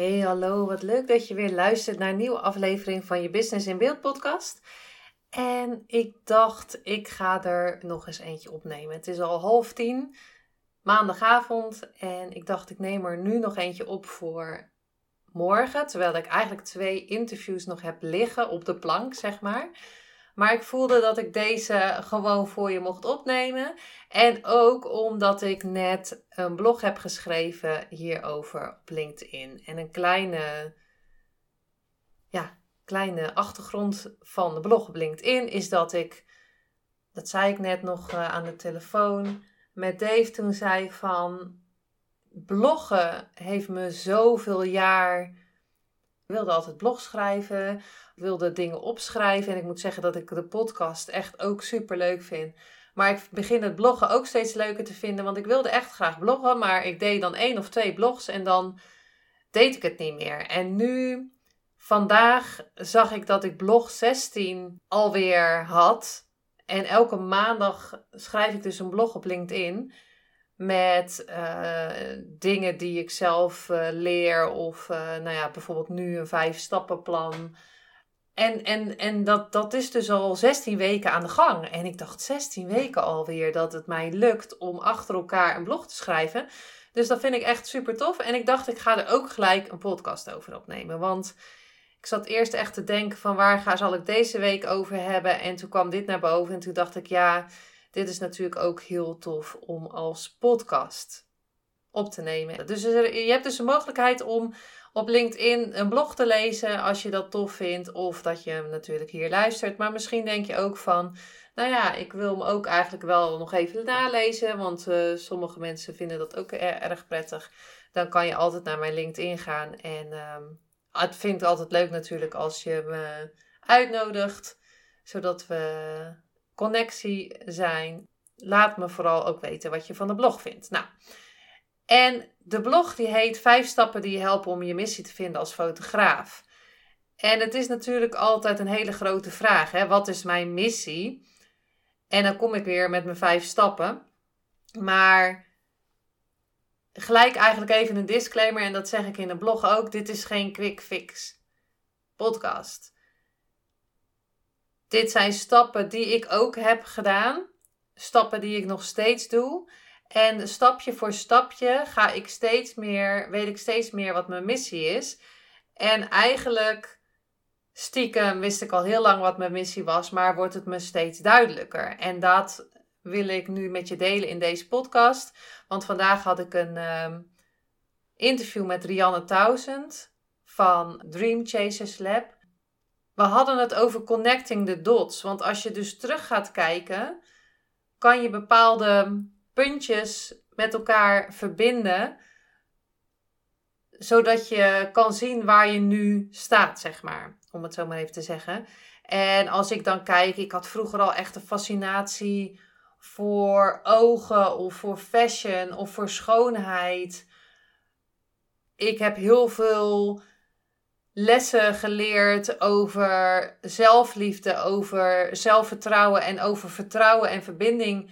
Hey, hallo. Wat leuk dat je weer luistert naar een nieuwe aflevering van je Business in Beeld podcast. En ik dacht, ik ga er nog eens eentje opnemen. Het is al half tien, maandagavond. En ik dacht, ik neem er nu nog eentje op voor morgen. Terwijl ik eigenlijk twee interviews nog heb liggen op de plank, zeg maar. Maar ik voelde dat ik deze gewoon voor je mocht opnemen. En ook omdat ik net een blog heb geschreven hierover op LinkedIn. En een kleine, ja, kleine achtergrond van de blog op LinkedIn is dat ik, dat zei ik net nog uh, aan de telefoon met Dave toen zei van bloggen heeft me zoveel jaar. Ik wilde altijd blog schrijven, wilde dingen opschrijven. En ik moet zeggen dat ik de podcast echt ook super leuk vind. Maar ik begin het bloggen ook steeds leuker te vinden. Want ik wilde echt graag bloggen. Maar ik deed dan één of twee blogs en dan deed ik het niet meer. En nu, vandaag, zag ik dat ik blog 16 alweer had. En elke maandag schrijf ik dus een blog op LinkedIn. Met uh, dingen die ik zelf uh, leer. Of uh, nou ja, bijvoorbeeld nu een vijf stappenplan. En, en, en dat, dat is dus al 16 weken aan de gang. En ik dacht 16 weken alweer dat het mij lukt om achter elkaar een blog te schrijven. Dus dat vind ik echt super tof. En ik dacht, ik ga er ook gelijk een podcast over opnemen. Want ik zat eerst echt te denken van waar ga, zal ik deze week over hebben. En toen kwam dit naar boven. En toen dacht ik, ja, dit is natuurlijk ook heel tof om als podcast op te nemen. Dus je hebt dus een mogelijkheid om op LinkedIn een blog te lezen als je dat tof vindt. Of dat je hem natuurlijk hier luistert. Maar misschien denk je ook van, nou ja, ik wil hem ook eigenlijk wel nog even nalezen. Want uh, sommige mensen vinden dat ook erg prettig. Dan kan je altijd naar mijn LinkedIn gaan. En um, het vind ik altijd leuk natuurlijk als je me uitnodigt. Zodat we connectie zijn. Laat me vooral ook weten wat je van de blog vindt. Nou, en de blog die heet Vijf stappen die je helpen om je missie te vinden als fotograaf. En het is natuurlijk altijd een hele grote vraag. Hè? Wat is mijn missie? En dan kom ik weer met mijn vijf stappen. Maar gelijk eigenlijk even een disclaimer. En dat zeg ik in de blog ook. Dit is geen quick fix podcast. Dit zijn stappen die ik ook heb gedaan. Stappen die ik nog steeds doe. En stapje voor stapje ga ik steeds meer, weet ik steeds meer wat mijn missie is. En eigenlijk, stiekem wist ik al heel lang wat mijn missie was, maar wordt het me steeds duidelijker. En dat wil ik nu met je delen in deze podcast. Want vandaag had ik een um, interview met Rianne Thousand van Dream Chasers Lab. We hadden het over connecting the dots. Want als je dus terug gaat kijken, kan je bepaalde puntjes met elkaar verbinden. Zodat je kan zien waar je nu staat, zeg maar. Om het zo maar even te zeggen. En als ik dan kijk, ik had vroeger al echt een fascinatie voor ogen of voor fashion of voor schoonheid. Ik heb heel veel lessen geleerd over zelfliefde, over zelfvertrouwen en over vertrouwen en verbinding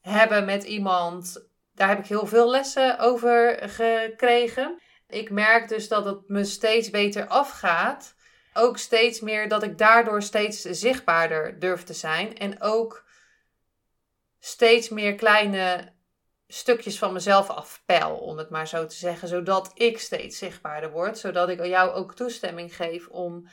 hebben met iemand. Daar heb ik heel veel lessen over gekregen. Ik merk dus dat het me steeds beter afgaat. Ook steeds meer dat ik daardoor steeds zichtbaarder durf te zijn. En ook steeds meer kleine stukjes van mezelf afpeil, om het maar zo te zeggen. Zodat ik steeds zichtbaarder word. Zodat ik jou ook toestemming geef om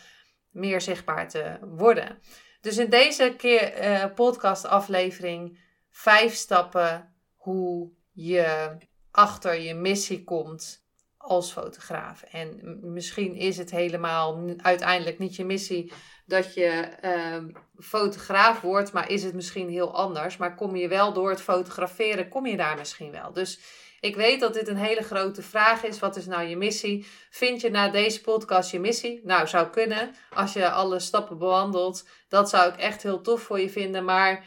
meer zichtbaar te worden. Dus in deze keer uh, podcast aflevering vijf stappen hoe je achter je missie komt als fotograaf. En misschien is het helemaal uiteindelijk niet je missie dat je ehm, fotograaf wordt, maar is het misschien heel anders. Maar kom je wel door het fotograferen, kom je daar misschien wel. Dus ik weet dat dit een hele grote vraag is. Wat is nou je missie? Vind je na deze podcast je missie? Nou, zou kunnen. Als je alle stappen bewandelt. Dat zou ik echt heel tof voor je vinden. Maar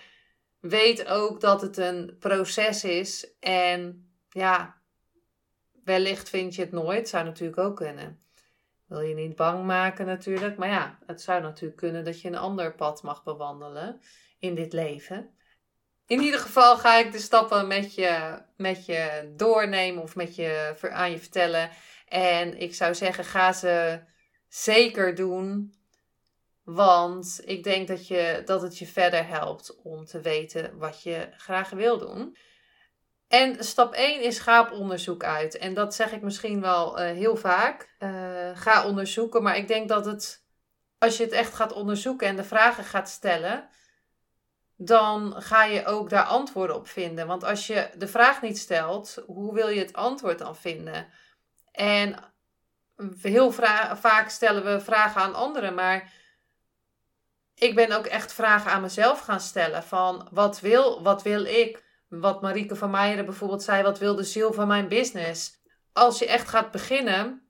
weet ook dat het een proces is. En ja, wellicht vind je het nooit. Zou natuurlijk ook kunnen. Wil je niet bang maken natuurlijk. Maar ja, het zou natuurlijk kunnen dat je een ander pad mag bewandelen in dit leven. In ieder geval ga ik de stappen met je, met je doornemen of met je, aan je vertellen. En ik zou zeggen, ga ze zeker doen. Want ik denk dat, je, dat het je verder helpt om te weten wat je graag wil doen. En stap 1 is ga onderzoek uit. En dat zeg ik misschien wel uh, heel vaak. Uh, ga onderzoeken. Maar ik denk dat het, als je het echt gaat onderzoeken en de vragen gaat stellen, dan ga je ook daar antwoorden op vinden. Want als je de vraag niet stelt, hoe wil je het antwoord dan vinden? En heel vaak stellen we vragen aan anderen, maar ik ben ook echt vragen aan mezelf gaan stellen. Van wat wil, wat wil ik? Wat Marieke van Meijeren bijvoorbeeld zei, wat wil de ziel van mijn business? Als je echt gaat beginnen,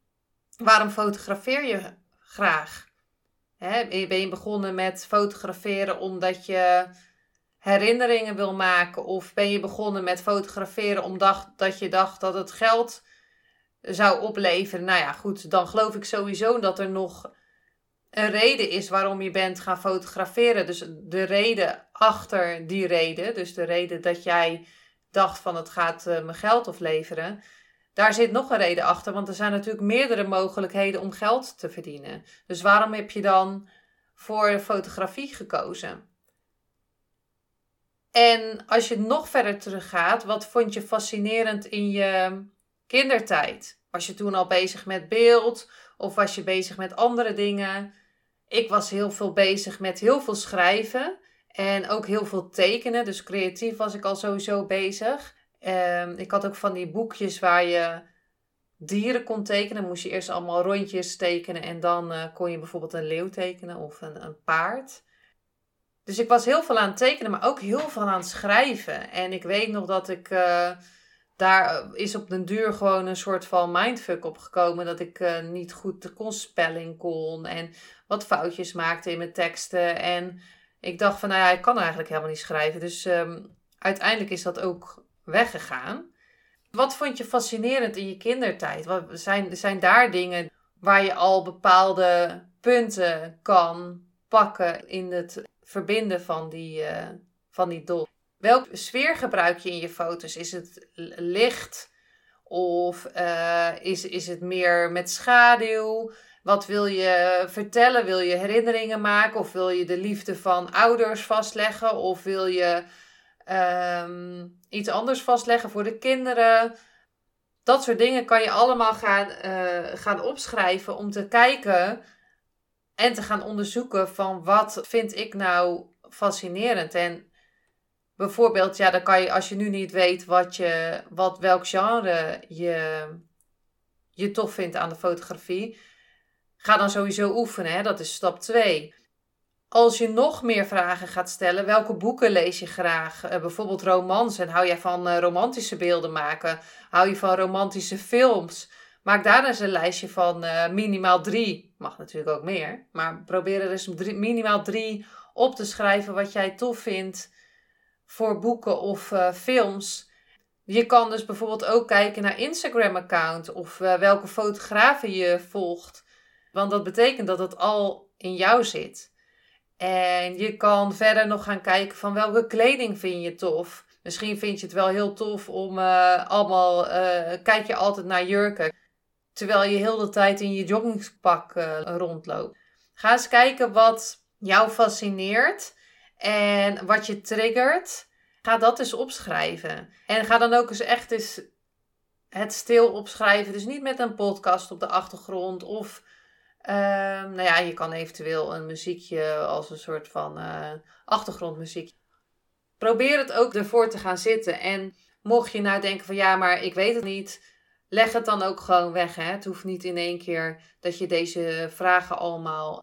waarom fotografeer je graag? Ben je begonnen met fotograferen omdat je herinneringen wil maken? Of ben je begonnen met fotograferen omdat dat je dacht dat het geld zou opleveren? Nou ja, goed, dan geloof ik sowieso dat er nog een reden is waarom je bent gaan fotograferen. Dus de reden achter die reden, dus de reden dat jij dacht van het gaat uh, me geld opleveren. Daar zit nog een reden achter, want er zijn natuurlijk meerdere mogelijkheden om geld te verdienen. Dus waarom heb je dan voor fotografie gekozen? En als je nog verder teruggaat, wat vond je fascinerend in je kindertijd? Was je toen al bezig met beeld of was je bezig met andere dingen? Ik was heel veel bezig met heel veel schrijven en ook heel veel tekenen. Dus creatief was ik al sowieso bezig. Um, ik had ook van die boekjes waar je dieren kon tekenen. Moest je eerst allemaal rondjes tekenen en dan uh, kon je bijvoorbeeld een leeuw tekenen of een, een paard. Dus ik was heel veel aan tekenen, maar ook heel veel aan schrijven. En ik weet nog dat ik. Uh, daar is op den duur gewoon een soort van mindfuck op gekomen. Dat ik niet goed de konstspelling kon. En wat foutjes maakte in mijn teksten. En ik dacht van, nou ja, ik kan eigenlijk helemaal niet schrijven. Dus um, uiteindelijk is dat ook weggegaan. Wat vond je fascinerend in je kindertijd? Wat zijn, zijn daar dingen waar je al bepaalde punten kan pakken in het verbinden van die, uh, van die dot. Welke sfeer gebruik je in je foto's? Is het licht of uh, is, is het meer met schaduw? Wat wil je vertellen? Wil je herinneringen maken? Of wil je de liefde van ouders vastleggen? Of wil je um, iets anders vastleggen voor de kinderen? Dat soort dingen kan je allemaal gaan, uh, gaan opschrijven om te kijken en te gaan onderzoeken van wat vind ik nou fascinerend. En bijvoorbeeld, ja, dan kan je als je nu niet weet wat je, wat, welk genre je, je tof vindt aan de fotografie, ga dan sowieso oefenen. Hè? Dat is stap 2. Als je nog meer vragen gaat stellen, welke boeken lees je graag? Uh, bijvoorbeeld romans. En hou jij van uh, romantische beelden maken? Hou je van romantische films? Maak daar eens een lijstje van uh, minimaal drie. Mag natuurlijk ook meer. Maar probeer er eens minimaal drie op te schrijven wat jij tof vindt voor boeken of films. Je kan dus bijvoorbeeld ook kijken naar Instagram-account of welke fotografen je volgt. Want dat betekent dat het al in jou zit. En je kan verder nog gaan kijken van welke kleding vind je tof. Misschien vind je het wel heel tof om uh, allemaal. kijk je altijd naar jurken terwijl je heel de tijd in je joggingpak uh, rondloopt. Ga eens kijken wat jou fascineert en wat je triggert. Ga dat eens opschrijven. En ga dan ook eens echt eens het stil opschrijven. Dus niet met een podcast op de achtergrond of... Uh, nou ja, je kan eventueel een muziekje als een soort van uh, achtergrondmuziek. Probeer het ook ervoor te gaan zitten. En mocht je nou denken van ja, maar ik weet het niet leg het dan ook gewoon weg. Hè? Het hoeft niet in één keer dat je deze vragen allemaal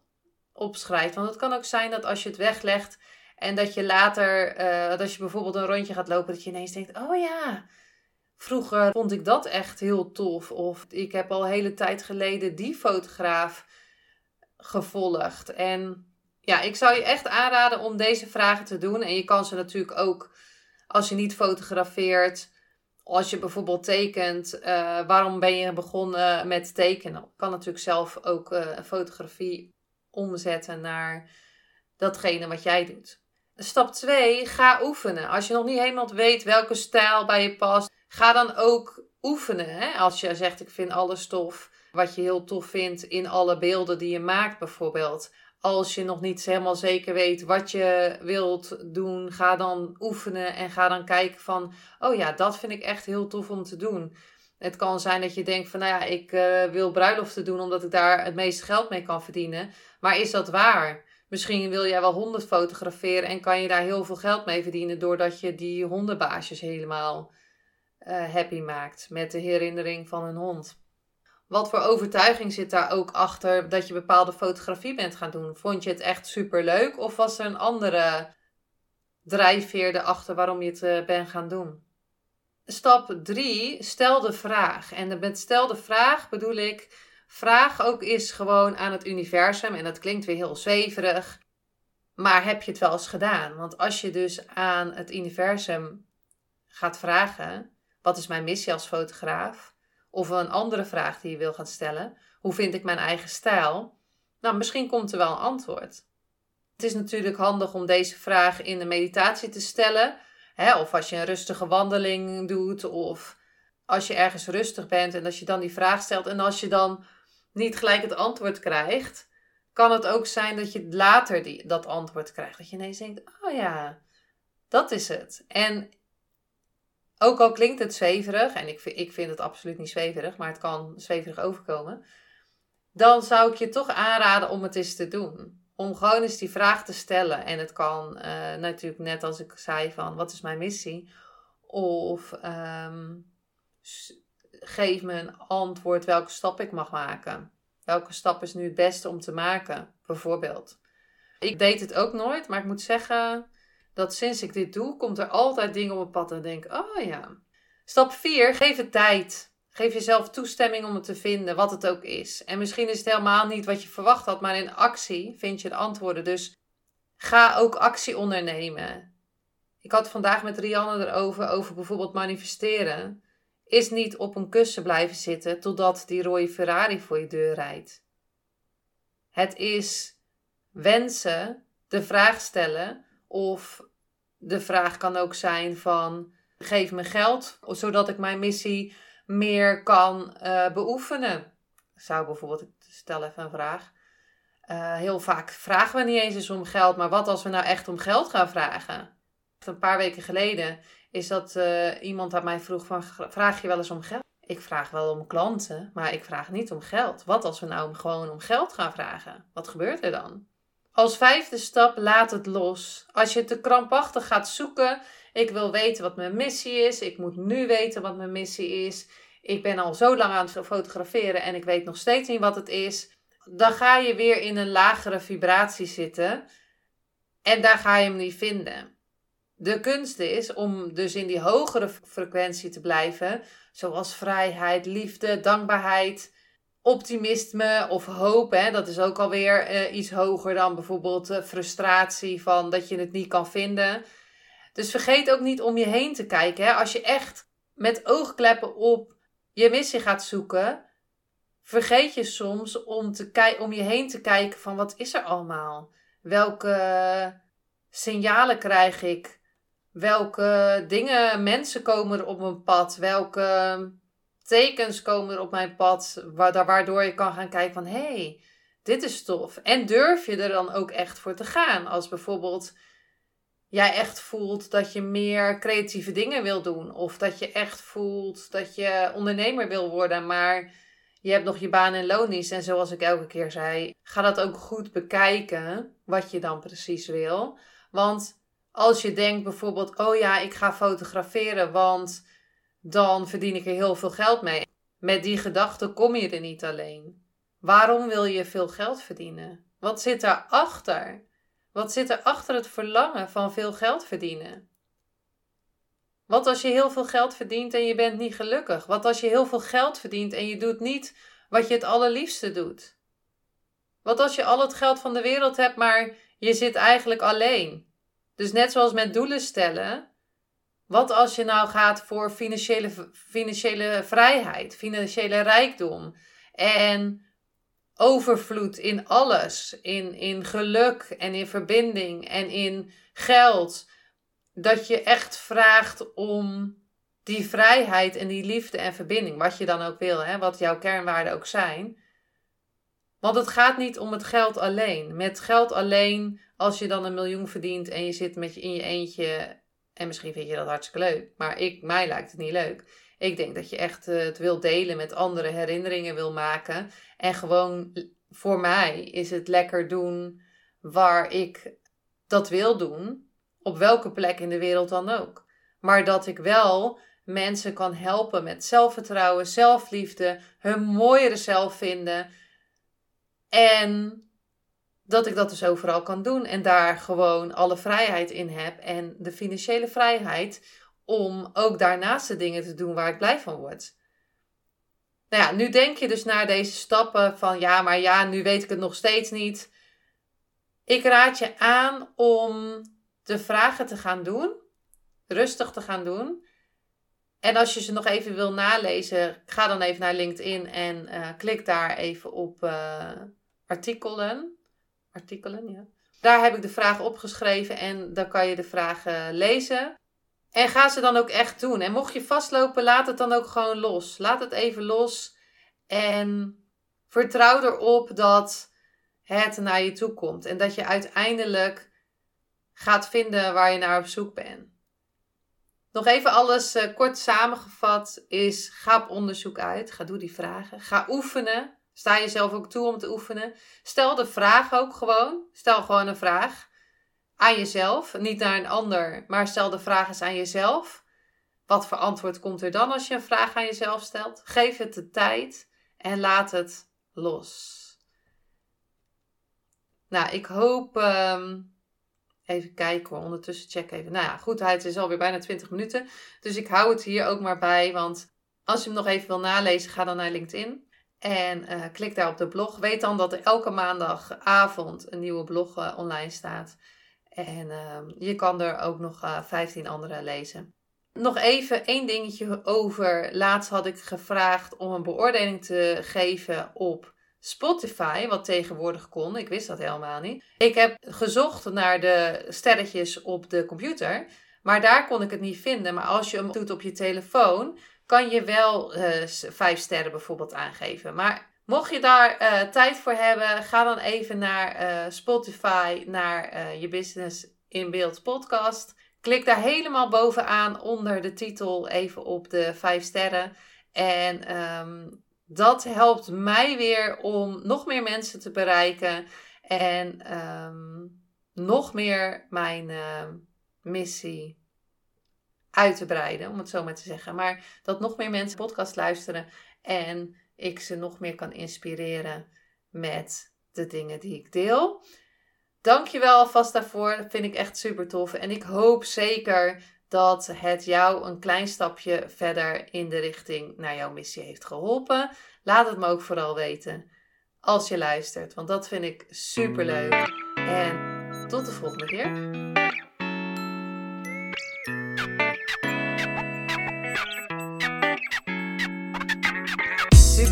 opschrijft. Want het kan ook zijn dat als je het weglegt en dat je later, uh, als je bijvoorbeeld een rondje gaat lopen, dat je ineens denkt: oh ja. Vroeger vond ik dat echt heel tof. Of ik heb al een hele tijd geleden die fotograaf gevolgd. En ja, ik zou je echt aanraden om deze vragen te doen. En je kan ze natuurlijk ook, als je niet fotografeert, als je bijvoorbeeld tekent, uh, waarom ben je begonnen met tekenen? Ik kan natuurlijk zelf ook uh, fotografie omzetten naar datgene wat jij doet. Stap 2, ga oefenen. Als je nog niet helemaal weet welke stijl bij je past, ga dan ook oefenen. Hè? Als je zegt, ik vind alle stof wat je heel tof vindt in alle beelden die je maakt bijvoorbeeld. Als je nog niet helemaal zeker weet wat je wilt doen, ga dan oefenen en ga dan kijken van, oh ja, dat vind ik echt heel tof om te doen. Het kan zijn dat je denkt van, nou ja, ik uh, wil bruiloften doen omdat ik daar het meeste geld mee kan verdienen. Maar is dat waar? Misschien wil jij wel honden fotograferen en kan je daar heel veel geld mee verdienen doordat je die hondenbaasjes helemaal uh, happy maakt met de herinnering van een hond. Wat voor overtuiging zit daar ook achter dat je bepaalde fotografie bent gaan doen? Vond je het echt super leuk of was er een andere drijfveer erachter waarom je het uh, bent gaan doen? Stap 3, stel de vraag. En met stel de vraag bedoel ik, vraag ook eens gewoon aan het universum. En dat klinkt weer heel zweverig. Maar heb je het wel eens gedaan? Want als je dus aan het universum gaat vragen: wat is mijn missie als fotograaf? Of een andere vraag die je wil gaan stellen: hoe vind ik mijn eigen stijl? Nou, misschien komt er wel een antwoord. Het is natuurlijk handig om deze vraag in de meditatie te stellen. Hè? Of als je een rustige wandeling doet. Of als je ergens rustig bent en als je dan die vraag stelt. En als je dan niet gelijk het antwoord krijgt, kan het ook zijn dat je later die, dat antwoord krijgt. Dat je ineens denkt: oh ja, dat is het. En ook al klinkt het zweverig, en ik, ik vind het absoluut niet zweverig, maar het kan zweverig overkomen. Dan zou ik je toch aanraden om het eens te doen. Om gewoon eens die vraag te stellen. En het kan uh, natuurlijk net als ik zei van wat is mijn missie? Of um, geef me een antwoord welke stap ik mag maken. Welke stap is nu het beste om te maken, bijvoorbeeld. Ik deed het ook nooit, maar ik moet zeggen, dat sinds ik dit doe, komt er altijd dingen op mijn pad en denk, oh ja. Stap 4, geef het tijd. Geef jezelf toestemming om het te vinden, wat het ook is. En misschien is het helemaal niet wat je verwacht had, maar in actie vind je de antwoorden. Dus ga ook actie ondernemen. Ik had vandaag met Rianne erover, over bijvoorbeeld manifesteren. Is niet op een kussen blijven zitten totdat die rode Ferrari voor je deur rijdt. Het is wensen, de vraag stellen of de vraag kan ook zijn van geef me geld, zodat ik mijn missie meer kan uh, beoefenen. Zou bijvoorbeeld, ik stel even een vraag. Uh, heel vaak vragen we niet eens om geld, maar wat als we nou echt om geld gaan vragen? Een paar weken geleden is dat uh, iemand aan mij vroeg van, vraag je wel eens om geld? Ik vraag wel om klanten, maar ik vraag niet om geld. Wat als we nou gewoon om geld gaan vragen? Wat gebeurt er dan? Als vijfde stap, laat het los. Als je te krampachtig gaat zoeken, ik wil weten wat mijn missie is, ik moet nu weten wat mijn missie is, ik ben al zo lang aan het fotograferen en ik weet nog steeds niet wat het is, dan ga je weer in een lagere vibratie zitten en daar ga je hem niet vinden. De kunst is om dus in die hogere frequentie te blijven, zoals vrijheid, liefde, dankbaarheid, optimisme of hoop, hè, dat is ook alweer uh, iets hoger dan bijvoorbeeld uh, frustratie van dat je het niet kan vinden. Dus vergeet ook niet om je heen te kijken. Hè. Als je echt met oogkleppen op je missie gaat zoeken, vergeet je soms om, te om je heen te kijken van wat is er allemaal? Welke signalen krijg ik? Welke dingen, mensen komen er op mijn pad? Welke tekens komen er op mijn pad, waardoor je kan gaan kijken van hé, hey, dit is tof. En durf je er dan ook echt voor te gaan? Als bijvoorbeeld jij echt voelt dat je meer creatieve dingen wil doen. Of dat je echt voelt dat je ondernemer wil worden, maar je hebt nog je baan en loondienst. En zoals ik elke keer zei, ga dat ook goed bekijken wat je dan precies wil. Want als je denkt bijvoorbeeld, oh ja, ik ga fotograferen, want dan verdien ik er heel veel geld mee. met die gedachte kom je er niet alleen. Waarom wil je veel geld verdienen? Wat zit daarachter? Wat zit er achter het verlangen van veel geld verdienen? Wat als je heel veel geld verdient en je bent niet gelukkig? Wat als je heel veel geld verdient en je doet niet wat je het allerliefste doet? Wat als je al het geld van de wereld hebt, maar je zit eigenlijk alleen? Dus net zoals met doelen stellen. Wat als je nou gaat voor financiële, financiële vrijheid, financiële rijkdom en overvloed in alles, in, in geluk en in verbinding en in geld, dat je echt vraagt om die vrijheid en die liefde en verbinding, wat je dan ook wil, hè, wat jouw kernwaarden ook zijn. Want het gaat niet om het geld alleen. Met geld alleen, als je dan een miljoen verdient en je zit met je in je eentje, en misschien vind je dat hartstikke leuk, maar ik, mij lijkt het niet leuk. Ik denk dat je echt eh, het wil delen met anderen, herinneringen wil maken. En gewoon voor mij is het lekker doen waar ik dat wil doen op welke plek in de wereld dan ook. Maar dat ik wel mensen kan helpen met zelfvertrouwen, zelfliefde, hun mooiere zelf vinden. En dat ik dat dus overal kan doen en daar gewoon alle vrijheid in heb en de financiële vrijheid om ook daarnaast de dingen te doen waar ik blij van word. Nou ja, nu denk je dus naar deze stappen van ja, maar ja, nu weet ik het nog steeds niet. Ik raad je aan om de vragen te gaan doen, rustig te gaan doen. En als je ze nog even wil nalezen, ga dan even naar LinkedIn en uh, klik daar even op uh, artikelen. Artikelen, ja. Daar heb ik de vragen opgeschreven en dan kan je de vragen lezen. En ga ze dan ook echt doen. En mocht je vastlopen, laat het dan ook gewoon los. Laat het even los. En vertrouw erop dat het naar je toe komt. En dat je uiteindelijk gaat vinden waar je naar op zoek bent. Nog even alles uh, kort samengevat is: ga op onderzoek uit. Ga doe die vragen. Ga oefenen. Sta jezelf ook toe om te oefenen. Stel de vraag ook gewoon. Stel gewoon een vraag aan jezelf. Niet naar een ander, maar stel de vraag eens aan jezelf. Wat voor antwoord komt er dan als je een vraag aan jezelf stelt? Geef het de tijd en laat het los. Nou, ik hoop. Um, Even kijken hoor, ondertussen check even. Nou ja, goed, het is alweer bijna 20 minuten. Dus ik hou het hier ook maar bij. Want als je hem nog even wil nalezen, ga dan naar LinkedIn. En uh, klik daar op de blog. Weet dan dat er elke maandagavond een nieuwe blog uh, online staat. En uh, je kan er ook nog 15 andere lezen. Nog even één dingetje over. Laatst had ik gevraagd om een beoordeling te geven op Spotify, wat tegenwoordig kon. Ik wist dat helemaal niet. Ik heb gezocht naar de sterretjes op de computer, maar daar kon ik het niet vinden. Maar als je hem doet op je telefoon, kan je wel uh, vijf sterren bijvoorbeeld aangeven. Maar mocht je daar uh, tijd voor hebben, ga dan even naar uh, Spotify, naar je Business in Beeld podcast. Klik daar helemaal bovenaan onder de titel even op de vijf sterren. En um, dat helpt mij weer om nog meer mensen te bereiken en um, nog meer mijn missie uit te breiden, om het zo maar te zeggen. Maar dat nog meer mensen podcast luisteren en ik ze nog meer kan inspireren met de dingen die ik deel. Dankjewel alvast daarvoor. Dat vind ik echt super tof. En ik hoop zeker dat het jou een klein stapje verder in de richting naar jouw missie heeft geholpen. Laat het me ook vooral weten als je luistert, want dat vind ik super leuk. En tot de volgende keer.